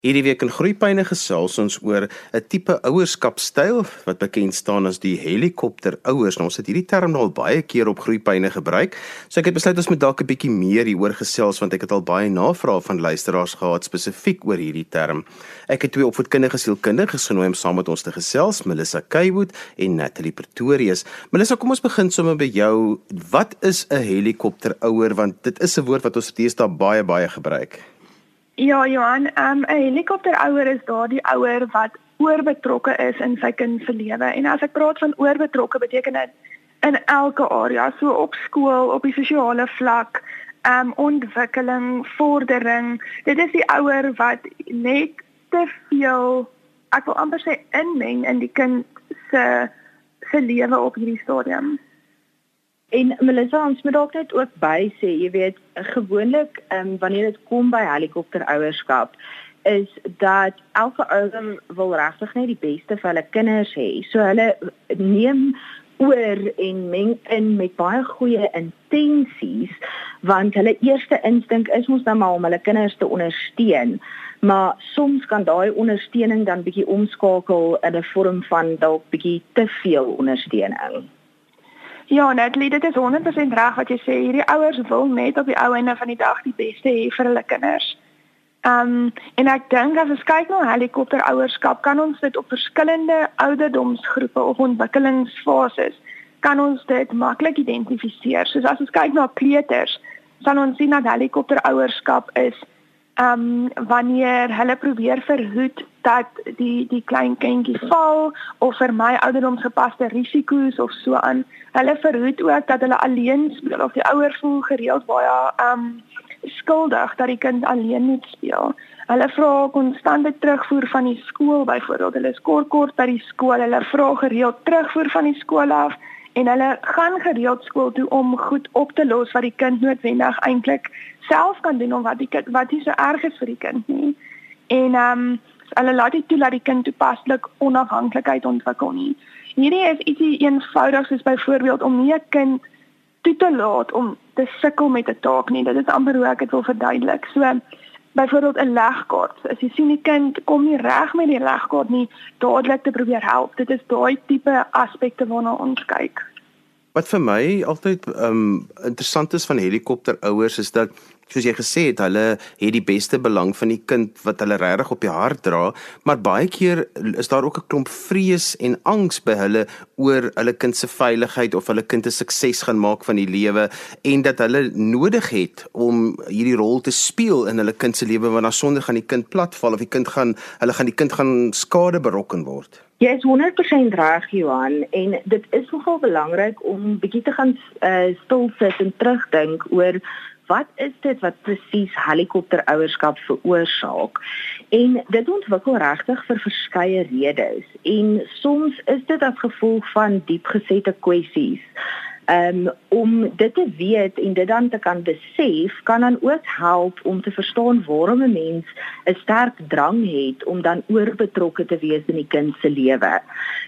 Hierdie week in Groepyne gesels ons oor 'n tipe ouerskapstyl wat bekend staan as die helikopterouers. Nou ons het hierdie term al baie keer op Groepyne gebruik. So ek het besluit ons moet dalk 'n bietjie meer hieroor gesels want ek het al baie navrae van luisteraars gehad spesifiek oor hierdie term. Ek het twee opvoedkundige sielkundiges genooi om saam met ons te gesels, Melissa Kaywood en Natalie Pretorius. Melissa, kom ons begin sommer by jou. Wat is 'n helikopterouer want dit is 'n woord wat ons teenoor baie baie gebruik. Ja, Johan, ehm, 'n um, helikopterouer is daardie ouer wat oorbetrokke is in sy kind se lewe. En as ek praat van oorbetrokke, beteken dit in elke area, so op skool, op die sosiale vlak, um, ontwikkeling, vordering. Dit is die ouer wat net te veel ek wil amper sê inmeng in die kind se se lewe op hierdie stadium. En Melissa, ons moet dalk net ook by sê, jy weet, gewoonlik um, wanneer dit kom by helikopterouerskap is dat elke ouer wil regtig net die beste vir hulle kinders hê. So hulle neem oor en meng in met baie goeie intensies want hulle eerste instink is mos dan maar om hulle kinders te ondersteun. Maar soms kan daai ondersteuning dan bietjie omskakel in 'n vorm van dalk bietjie te veel ondersteuning. Ja, Natalie, dit is 100% reg wat jy sê. Hierdie ouers wil net op die ou einde van die dag die beste hê vir hulle kinders. Um en ek dink as ons kyk na helikopterouerskap, kan ons dit op verskillende ouderdomsgroepe of ontwikkelingsfases kan ons dit maklik identifiseer. Soos as ons kyk na kleuters, sal ons sien dat helikopterouerskap is ehm um, wanneer hulle probeer verhoed dat die die klein kindjie val of vir my ouderdomsgepaste risiko's of so aan. Hulle verhoed ook dat hulle alleen speel of die ouer voel gereeld baie ehm um, skuldig dat die kind alleen moet speel. Hulle vra konstante terugvoer van die skool byvoorbeeld. Hulle is kort kort by die skool. Hulle vra gereeld terugvoer van die skool af en hulle gaan gereeld skool toe om goed op te los wat die kind noodwendig eintlik self kan doen om wat die kind wat nie so erg is vir die kind nie. En ehm um, hulle laat dit toe dat die kind toepaslik onafhanklikheid ontwikkel nie. Hierdie is ietsie eenvoudig soos byvoorbeeld om nie 'n kind toe te laat om te sukkel met 'n taak nie. Dit is amper hoe ek dit wil verduidelik. So byvoorbeeld 'n legkaart. As jy sien die kind kom nie reg met die legkaart nie, dadelik te probeer help. Dit is daai tipe aspekte waarna ons kyk. Wat vir my altyd um interessant is van helikopterouers is dat soos jy gesê het, hulle het die beste belang van die kind wat hulle regtig op die hart dra, maar baie keer is daar ook 'n klomp vrees en angs by hulle oor hulle kind se veiligheid of hulle kind 'n sukses gaan maak van die lewe en dat hulle nodig het om hierdie rol te speel in hulle kind se lewe want dan sonder gaan die kind platval of die kind gaan hulle gaan die kind gaan skade berokken word. Jy is 100% reg Johan en dit is nogal belangrik om bietjie te gaan uh, stil sit en terugdink oor wat is dit wat presies helikopterouerskap veroorsaak? En dit ontwikkel regtig vir verskeie redes en soms is dit as gevolg van diepgesette kwessies um, om dit te weet en dit dan te kan besef kan dan ook help om te verstaan waarom 'n mens 'n sterk drang het om dan oorbetrokke te wees in die kind se lewe.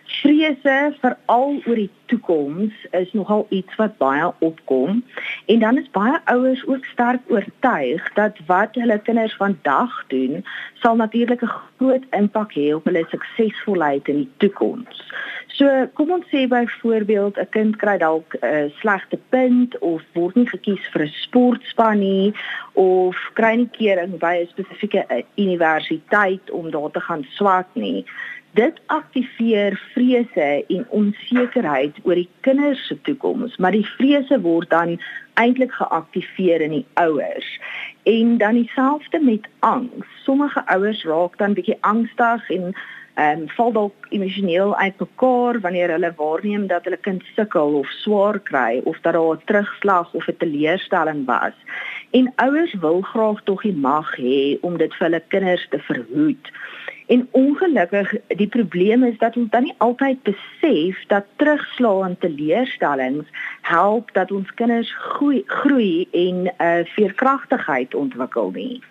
Vrese veral oor die toekoms is nogal iets wat baie opkom en dan is baie ouers ook sterk oortuig dat wat hulle kinders vandag doen sal natuurlik 'n groot impak hê op hulle suksesvolheid in die toekoms. So kom ons sê byvoorbeeld 'n kind kry dalk 'n uh, slegte punt of word nie gekies vir 'n sportspan nie of kry nie kering by 'n spesifieke uh, universiteit om daar te gaan swat nie. Dit aktiveer vrese en onsekerheid oor die kinders se toekoms, maar die vrese word dan eintlik geaktiveer in die ouers. En dan dieselfde met angs. Sommige ouers raak dan bietjie angstig en ehm um, val dalk emosioneel uitmekaar wanneer hulle waarneem dat hulle kind sukkel of swaar kry of dat daar 'n terugslag of 'n teleurstelling was. En ouers wil graag tog die mag hê om dit vir hulle kinders te verhoed. En ongelukkig die probleem is dat ons dan nie altyd besef dat terugslae en teleurstellings help dat ons kinders groei, groei en 'n uh, eh, veerkragtigheid ontwikkel nie.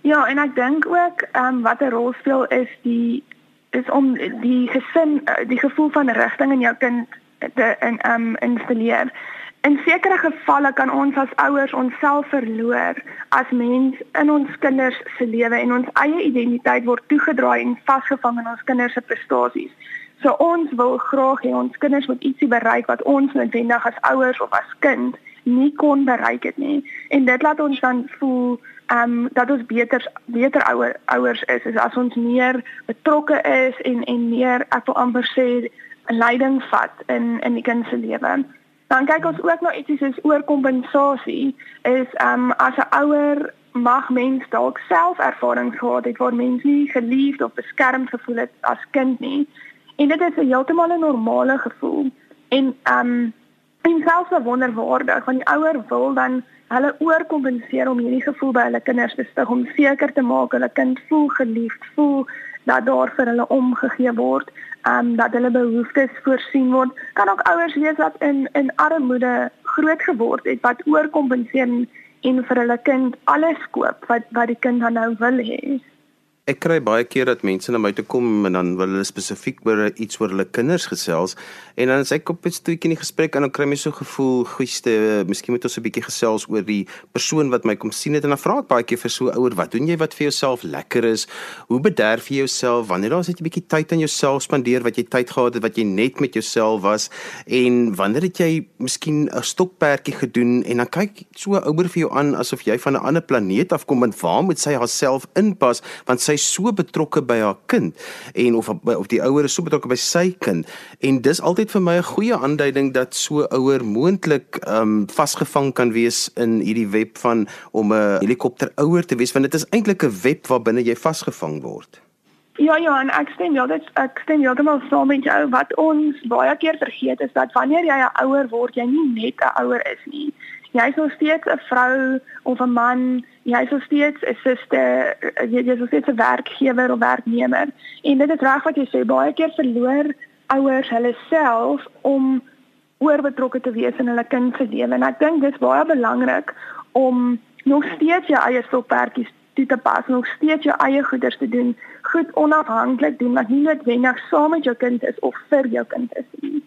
Ja, en ek dink ook ehm um, wat 'n rol speel is die is om die gesin die gevoel van rigting in jou kind te in ehm um, installeer In sekere gevalle kan ons as ouers onsself verloor as mens in ons kinders se lewe en ons eie identiteit word toegedraai en vasgevang in ons kinders se prestasies. So ons wil graag hê ons kinders moet ietsie bereik wat ons noodwendig as ouers of as kind nie kon bereik het nie. En dit laat ons dan voel ehm um, dat ons beter beter ouer ouers is, is as ons meer betrokke is en en meer ek wil amper sê leiding vat in in die kind se lewe. Dan kyk ons ook na ietsie soos oorkompensasie is um as 'n ouer mag mens dalk self ervarings gehad het waar mens nie geliefd of beskermd gevoel het as kind nie. En dit is 'n heeltemal 'n normale gevoel. En um en selfs wonderwaardig want die ouer wil dan hulle oorkompenseer om hierdie gevoel by hulle kinders te stig om seker te maak hulle kind voel geliefd, voel dat daar vir hulle omgegee word um dat hulle behoeftes voorsien word. Kan ook ouers wees wat in in armoede groot geword het wat oorkompenseer en vir hulle kind alles koop wat wat die kind dan nou wil hê. Ek kry baie keer dat mense na my toe kom en dan wil hulle spesifiek oor iets oor hulle kinders gesels en dan sê ek op 'n stoetjie in die gesprek en dan kry my so gevoel, goeiste, miskien moet ons 'n bietjie gesels oor die persoon wat my kom sien het en dan vra ek baie keer vir so ouer, wat doen jy wat vir jouself lekker is? Hoe bederf jy jouself? Wanneer daar is jy 'n bietjie tyd aan jouself spandeer wat jy tyd gehad het wat jy net met jouself was en wanneer het jy miskien 'n stokperdjie gedoen en dan kyk so ouer vir jou aan asof jy van 'n ander planeet afkom en waar moet sy haarself inpas want sy is so betrokke by haar kind en of of die ouer is so betrokke by sy kind en dis altyd vir my 'n goeie aanduiding dat so ouer moontlik um vasgevang kan wees in hierdie web van om 'n helikopter ouer te wees want dit is eintlik 'n web waar binne jy vasgevang word. Ja ja, en ek stem ja, dit ek stem heeltemal saam met jou. Wat ons baie keer vergeet is dat wanneer jy 'n ouer word, jy nie net 'n ouer is nie jy is nog steeds 'n vrou of 'n man, jy is nog steeds 'n suster, jy is nog steeds 'n werkgewer of werknemer. En dit is reg wat jy sê, baie keer verloor ouers hulle self om oorbetrokke te wees in hulle kind se lewe. En ek dink dit is baie belangrik om nog steeds jou eie stokperdjies toe te pas, nog steeds jou eie goeders te doen, goed onafhanklik doen wat nie noodwendig saam met jou kind is of vir jou kind is nie.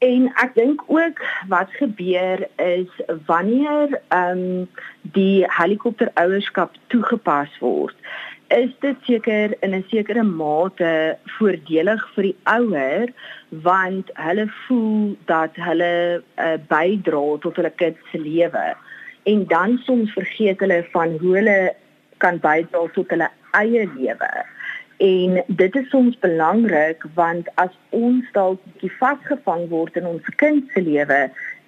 En ek dink ook wat gebeur is wanneer ehm um, die helikopterouerskap toegepas word, is dit seker in 'n sekere mate voordelig vir die ouer want hulle voel dat hulle 'n uh, bydra tot hulle kind se lewe. En dan soms vergeet hulle van hoe hulle kan bydra tot hulle eie lewe. En dit is soms belangrik want as ons dalk bietjie vasgevang word in ons kind se lewe,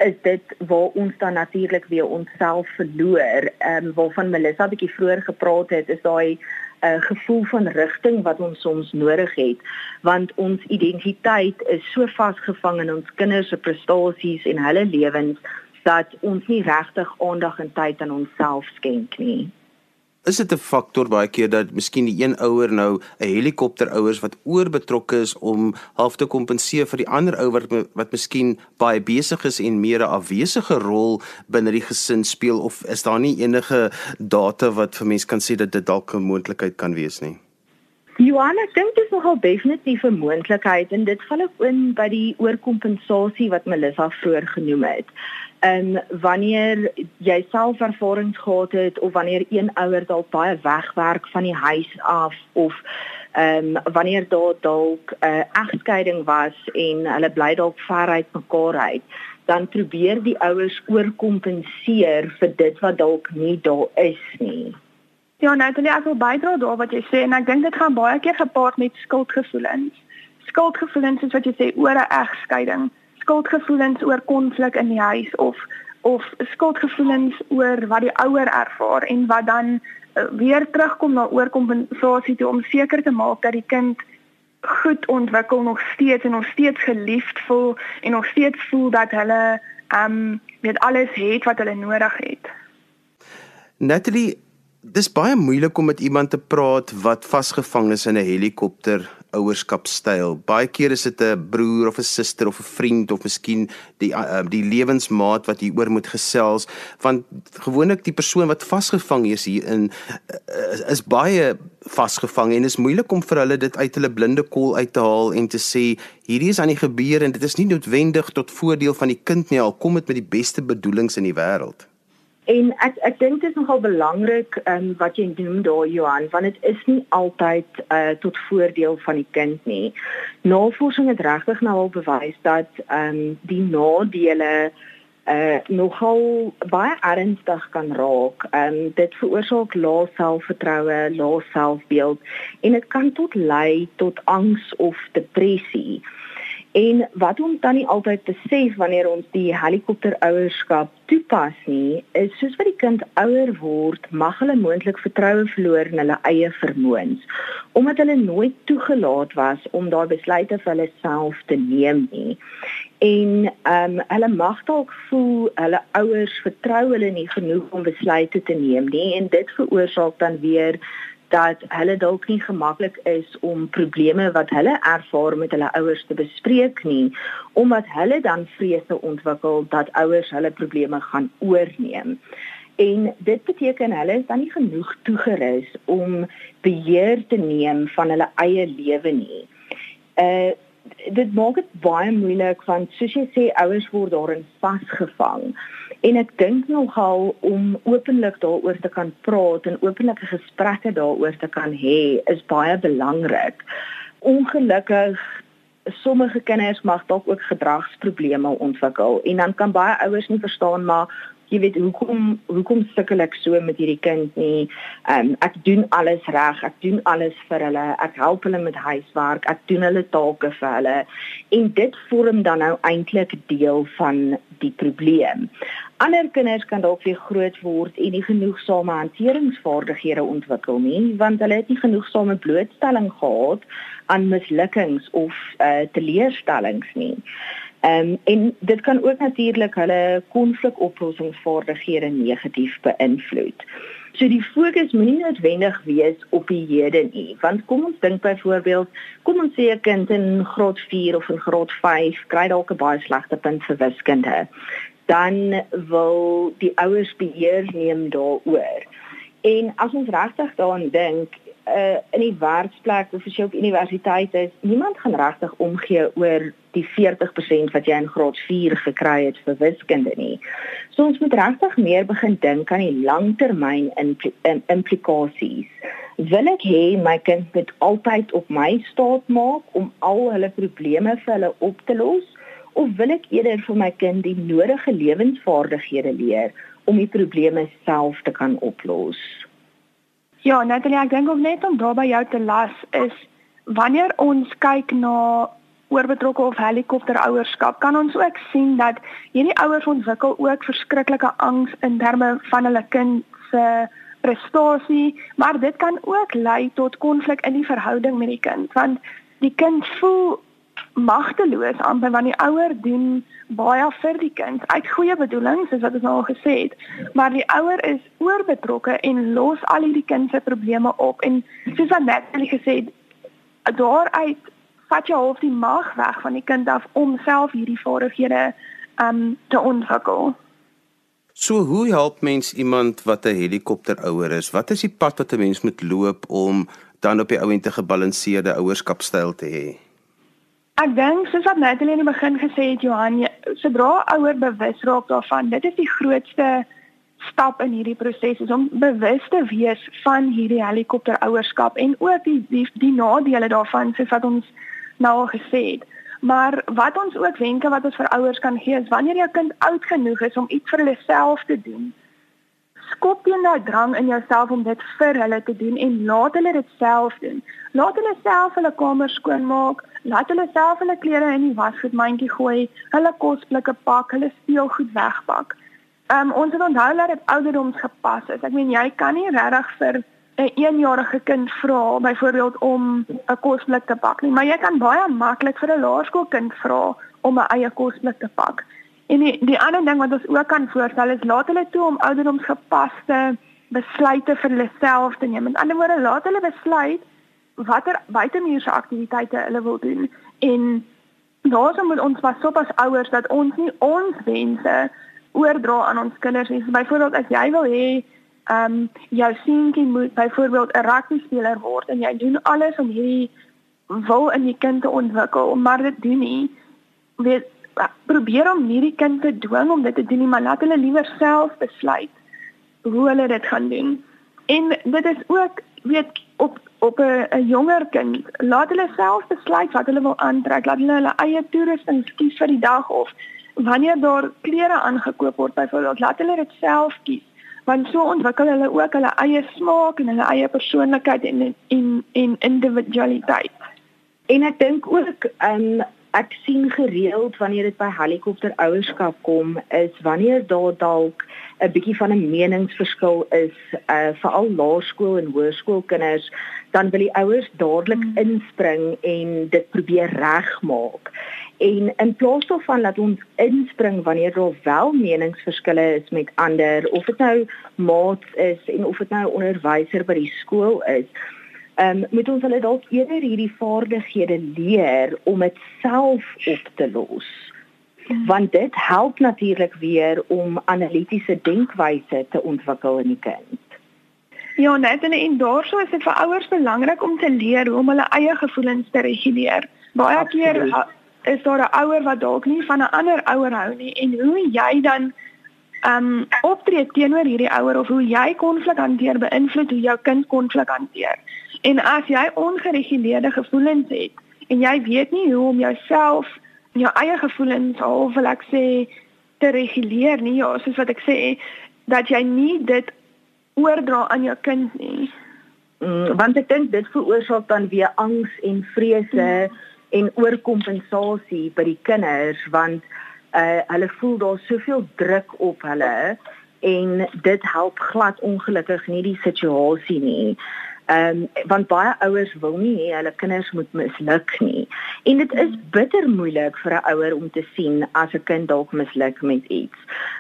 is dit waar ons dan natuurlik weer onsself verloor. Ehm um, waarvan Melissa bietjie vroeër gepraat het, is daai 'n uh, eh, gevoel van rigting wat ons soms nodig het, want ons identiteit is so vasgevang in ons kinders se prestasies en hulle lewens dat ons nie regtig aandag en tyd aan onsself skenk nie. Is dit 'n faktor baie keer dat miskien die een ouer nou 'n helikopterouers wat oorbetrokke is om half te kompenseer vir die ander ouer wat wat miskien baie besig is en meer 'n afwesige rol binne die gesin speel of is daar nie enige data wat vir mense kan sê dat dit dalk 'n moontlikheid kan wees nie? Johanna, ek dink dit is nogal definitief 'n moontlikheid en dit val ook in by die oorkompensasie wat Melissa vroeër genoem het en wanneer jy self ervarings gehad het of wanneer een ouer dalk baie wegwerk van die huis af of ehm um, wanneer daar dalk 'n uh, egskeiding was en hulle bly dalk ver uit mekaar uit dan probeer die ouers oorkompenseer vir dit wat dalk nie daar is nie. Ja, Natalie, ek wil bydra daar wat jy sê en ek dink dit gaan baie keer gepaard met skuldgevoelens. Skuldgevoelens is wat jy sê oor 'n egskeiding skuldgevoelens oor konflik in die huis of of skuldgevoelens oor wat die ouer ervaar en wat dan uh, weer terugkom na oorkompensasie toe om seker te maak dat die kind goed ontwikkel nog steeds en nog steeds geliefd voel en nog steeds voel dat hulle ehm um, weet alles het wat hulle nodig het. Natalie Dis baie moeilik om met iemand te praat wat vasgevang is in 'n helikopter ouerskapstyl. Baie keer is dit 'n broer of 'n suster of 'n vriend of miskien die uh, die lewensmaat wat hieroor moet gesels, want gewoonlik die persoon wat vasgevang is hier in is, is baie vasgevang en is moeilik om vir hulle dit uit hulle blinde kol uit te haal en te sê hierdie is aan die gebeur en dit is nie noodwendig tot voordeel van die kind nie al kom dit met die beste bedoelings in die wêreld. En ek ek dink dit is nogal belangrik um, wat jy noem daar Johan, want dit is nie altyd uh, tot voordeel van die kind nie. Navorsing het regtig nou al bewys dat ehm um, die nadele uh nogal baie ernstig kan raak. Ehm um, dit veroorsaak lae selfvertroue, lae selfbeeld en dit kan tot lei tot angs of depressie. En wat ons dan nie altyd besef wanneer ons die helikopterouerskap toepas nie, is soos wat die kind ouer word, mag hulle moontlik vertroue verloor in hulle eie vermoëns, omdat hulle nooit toegelaat was om daai besluite vir hulle self te neem nie. En ehm um, hulle mag dalk voel hulle ouers vertrou hulle nie genoeg om besluite te neem nie en dit veroorsaak dan weer dat hulle dalk nie gemaklik is om probleme wat hulle ervaar met hulle ouers te bespreek nie omdat hulle dan vrese ontwikkel dat ouers hulle probleme gaan oorneem. En dit beteken hulle is dan nie genoeg toegerus om beheer te neem van hulle eie lewe nie. Uh dit maak dit baie moeilik want soos jy sê ouers word daarin vasgevang. En ek dink nogal om openlik daaroor te kan praat en openlike gesprekke daaroor te kan hê is baie belangrik. Ongelukkig sommige kinders mag dalk ook gedragsprobleme ontwikkel en dan kan baie ouers nie verstaan maar jy weet hoekom hoekom sukkel ek so met hierdie kind nie. Ehm um, ek doen alles reg, ek doen alles vir hulle, ek help hulle met huiswerk, ek doen hulle take vir hulle en dit vorm dan nou eintlik deel van die probleem. Ander kinders kan dalk weer groot word en nie genoegsame hanteringsvaardighede ontwikkel nie, want hulle het nie genoegsame blootstelling gehad aan mislukkings of uh, teleurstellings nie. Ehm um, en dit kan ook natuurlik hulle konflikoplossingsvaardighede negatief beïnvloed. So die fokus moenie noodwendig wees op die hede nie, want kom ons dink byvoorbeeld, kom ons sê 'n kind in graad 4 of in graad 5 kry dalk 'n baie slegte punt vir wiskunde. Dan wil die ouers beheer neem daaroor. En as ons regtig daaraan dink, uh, in die werksplek of as jy op universiteit is, niemand gaan regtig omgee oor die 40% wat jy in graad 4 gekry het vir wiskunde nie. So ons moet regtig meer begin dink aan die langtermyn impl implikasies. Wil ek hê my kind moet altyd op my staat maak om al hulle probleme vir hulle op te los of wil ek eerder vir my kind die nodige lewensvaardighede leer om die probleme self te kan oplos? Ja, Natalie, ek dink ook net om daar by jou te las is wanneer ons kyk na oorbetrokke of helikopterouerskap, kan ons ook sien dat hierdie ouers ontwikkel ook verskriklike angs in terme van hulle kind se prestasie, maar dit kan ook lei tot konflik in die verhouding met die kind, want die kind voel magteloos amper want die ouer doen baie vir die kind uit goeie bedoelings soos wat ons nou al gesê het maar die ouer is oorbetrokke en los al hierdie kind se probleme op en soos wat Natalie gesê het daaruit vat jy half die mag weg van die kind af om self hierdie vaardighede um te ontwikkel So hoe help mens iemand wat 'n helikopterouer is? Wat is die pad wat 'n mens moet loop om dan op die ouente gebalanseerde ouerskapstyl te hê? Ek dink soos wat Natalie in die begin gesê het Johan, sodra ouer bewus raak daarvan, dit is die grootste stap in hierdie proses is om bewus te wees van hierdie helikopterouerskap en ook die die, die nadele daarvan soos wat ons nou al gesê het. Maar wat ons ook wenke wat ons vir ouers kan gee is wanneer jou kind oud genoeg is om iets vir hulle self te doen, skop jy nou drang in jouself om dit vir hulle te doen en laat hulle dit self doen. Laat hulle self hulle kamer skoonmaak, laat hulle self hulle klere in die wasgoedmandjie gooi, hulle kosblikke pak, hulle speelgoed wegpak. Ehm um, ons het onthou dat dit ouderdoms gepas is. Ek meen jy kan nie regtig vir 'n 1-jarige kind vra byvoorbeeld om 'n kosblik te pak nie, maar jy kan baie maklik vir 'n laerskoolkind vra om 'n eie kosblik te pak. En die die ander ding wat ons ook kan voorstel is laat hulle toe om ouderdomsgepaste besluite vir hulle self te neem. Met ander woorde, laat hulle besluit watter buitemuurse aktiwiteite hulle wil doen en daarom moet ons pas op as ouers dat ons nie ons wense oordra aan ons kinders nie. So byvoorbeeld as jy wil hê ehm um, jou seentjie moet byvoorbeeld 'n rugby speler word en jy doen alles om hierdie wil in die kind te ontwikkel, maar dit doen nie. Weet probeer om nie die kind te dwing om dit te doen nie, maar laat hulle liewer self besluit hoe hulle dit gaan doen. En dit is ook weet op op 'n jonger kind, laat hulle self besluit wat hulle wil aantrek, laat hulle hulle eie toerusting kies vir die dag of wanneer daar klere aangekoop word byvoorbeeld, laat hulle dit self kies want so ontwikkel hulle ook hulle eie smaak en hulle eie persoonlikheid en en en individualiteit. En ek dink ook um ek sien gereeld wanneer dit by helikopter ouerskap kom is wanneer daar dalk 'n bietjie van 'n meningsverskil is uh veral laerskool en hoërskoolkinders dan wil die ouers dadelik hmm. inspring en dit probeer regmaak. En in plaas daarvan dat ons inspring wanneer daar wel meningsverskille is met ander of dit nou maats is en of dit nou 'n onderwyser by die skool is, um, moet ons hulle dalk eerder hierdie vaardighede leer om dit self op te los. Ja. Want dit help natuurlik weer om analitiese denkwyse te ontwikkel in die kind. Ja, net en, en daarso is dit vir ouers belangrik om te leer hoe om hulle eie gevoelens te reguleer. Baie keer is daar 'n ouer wat dalk nie van 'n ander ouer hou nie en hoe jy dan ehm um, optree teenoor hierdie ouer of hoe jy konflik hanteer beïnvloed hoe jou kind konflik hanteer. En as jy ongereguleerde gevoelens het en jy weet nie hoe om jouself jou eie gevoelens of wil ek sê te reguleer nie, ja, soos wat ek sê dat jy nie dit oordra aan jou kind nie. Mm, want ek dink dit veroorsaak dan weer angs en vrese mm. en oorkompensasie by die kinders want uh, hulle voel daar soveel druk op hulle en dit help glad ongelukkig nie die situasie nie. Ehm um, want baie ouers wil nie hê hulle kinders moet misluk nie. En dit is bitter moeilik vir 'n ouer om te sien as 'n kind dalk misluk met iets.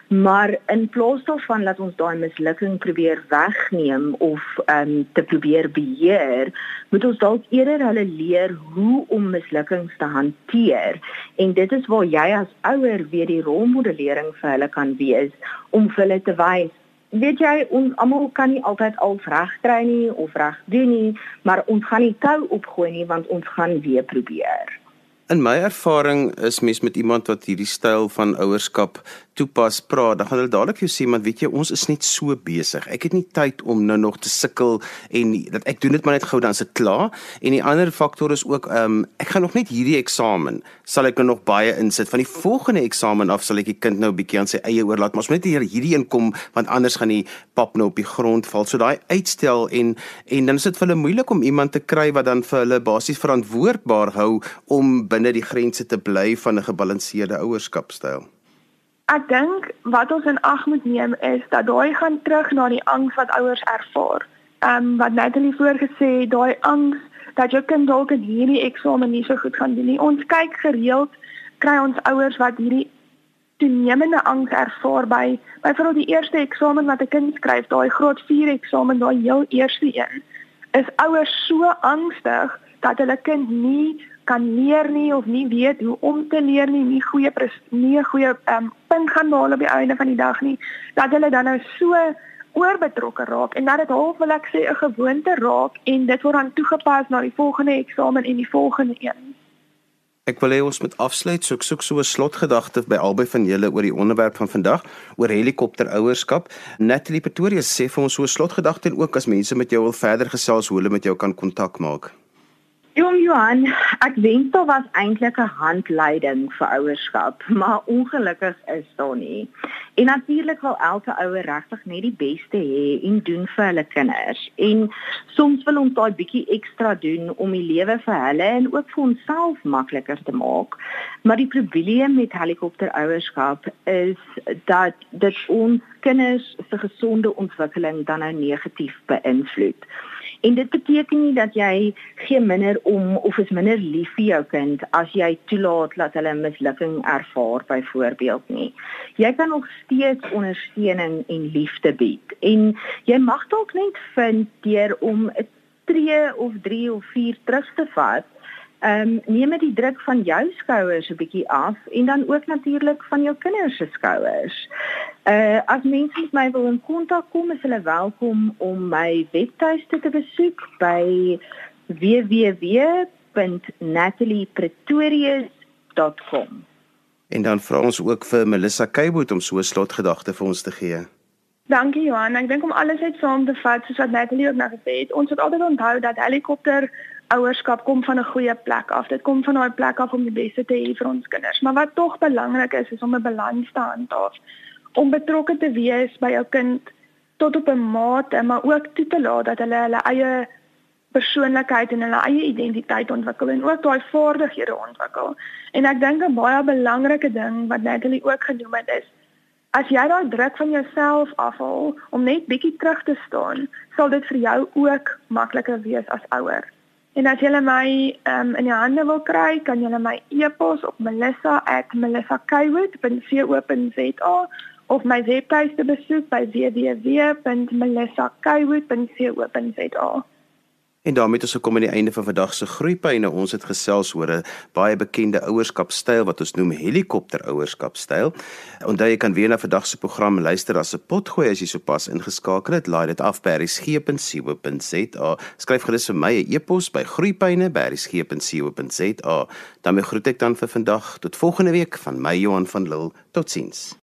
Maar in plaas daarvan dat ons daai mislukking probeer wegneem of ehm um, te probeer beheer, moet ons dalk eerder hulle leer hoe om mislukkings te hanteer. En dit is waar jy as ouer weer die rolmodellering vir hulle kan wees om vir hulle te wys weet jy ons almal kan nie altyd alles reg kry nie of reg doen nie, maar ons gaan nie tou opgooi nie want ons gaan weer probeer. In my ervaring is mens met iemand wat hierdie styl van ouerskap toepas praat, dan gaan hulle dadelik vir jou sê, "Maar weet jy, ons is net so besig. Ek het nie tyd om nou nog te sukkel en dat ek doen dit maar net gou dan se klaar." En die ander faktor is ook, ehm, um, ek gaan nog net hierdie eksamen, sal ek nou nog baie insit. Van die volgende eksamen af sal ek die kind nou 'n bietjie aan sy eie oorlaat, maar ons moet net hier hierdie inkom want anders gaan die pap nou op die grond val. So daai uitstel en en dan is dit vir hulle moeilik om iemand te kry wat dan vir hulle basies verantwoordbaar hou om binne die grense te bly van 'n gebalanseerde ouerskapstyl. Ek dink wat ons in ag moet neem is dat daai gaan terug na die angs wat ouers ervaar. Ehm um, wat Natalie voorgesê, daai angs dat jou kind dalk in hierdie eksamen nie so goed gaan doen nie. Ons kyk gereeld kry ons ouers wat hierdie toenemende angs ervaar by byvoorbeeld die eerste eksamen wat 'n kind skryf, daai graad 4 eksamen, daai heel eerste een. Is ouers so angstig dat hulle kind nie kan leer nie of nie weet hoe om te leer nie, nie goeie nie goeie um, punt gaan behaal op die einde van die dag nie, dat hulle dan nou so oorbetrokke raak en dat dit half wil ek sê 'n gewoonte raak en dit word dan toegepas na die volgende eksamen en die volgende een. Ek wil hê ons moet afsluit, so ek soek so 'n slotgedagte by albei van julle oor die onderwerp van vandag, oor helikopterouerskap. Natalie Pretoria sê vir ons so 'n slotgedagte en ook as mense met jou wil verder gesels, hoe hulle met jou kan kontak maak. Jong Johan, ek wens daar was eintlik 'n handleiding vir ouerskap, maar ongelukkig is daar nie. En natuurlik wil elke ouer regtig net die beste hê en doen vir hulle kinders. En soms wil ons daai bietjie ekstra doen om die lewe vir hulle en ook vir onsself makliker te maak. Maar die probleem met helikopterouerskap is dat dit ons kinders se gesonde ontwikkeling dan nou negatief beïnvloed. En dit beteken nie dat jy gee minder om of is minder lief vir jou kind as jy toelaat dat hulle mislukking ervaar byvoorbeeld nie. Jy kan nog steeds ondersteuning en liefde bied. En jy mag dalk net vind deur om 'n tree of 3 of 4 terug te vat Ehm um, neem net die druk van jou skouers 'n bietjie af en dan ook natuurlik van jou kinders se skouers. Uh as mense met my wil in kontak kom, is hulle welkom om my webtuiste te besoek by www.nataliepretorius.com. En dan vra ons ook vir Melissa Keiboot om so 'n slotgedagte vir ons te gee. Dankie Johan. Ek dink om alles uit saam te vat, soos wat Natalie ook nou gesê het, ons moet altyd onthou dat helikopter ouerskap kom van 'n goeie plek af. Dit kom van daai plek af om die beste te hê vir ons kinders. Maar wat tog belangrik is, is om 'n balans te handhaaf. Om betrokke te wees by jou kind tot op 'n mate, maar ook toe te laat dat hulle hulle eie persoonlikheid en hulle eie identiteit ontwikkel en ook daai vaardighede ontwikkel. En ek dink 'n baie belangrike ding wat Natalie ook genoem het is As jy daai druk van jouself afhaal om net bietjie terug te staan, sal dit vir jou ook makliker wees as ouer. En as jy my um, in jou hande wil kry, kan jy my e-pos op melissa@melissakaywood.co.za of my webtuiste besoek by www.melissakaywood.co.za. En daarmee het ons gekom aan die einde van vandag se groeipyne. Ons het gesels oor 'n baie bekende ouerskapstyl wat ons noem helikopterouerskapstyl. Onthou jy kan weer na vandag se program luister as 'n potgooi as jy sopas ingeskakel het. Laai dit af by berriesgep.co.za. Skryf gerus vir my 'n e-pos by groeipyne@berriesgep.co.za. Dan groet ek dan vir vandag tot volgende week van my Johan van Lille. Totsiens.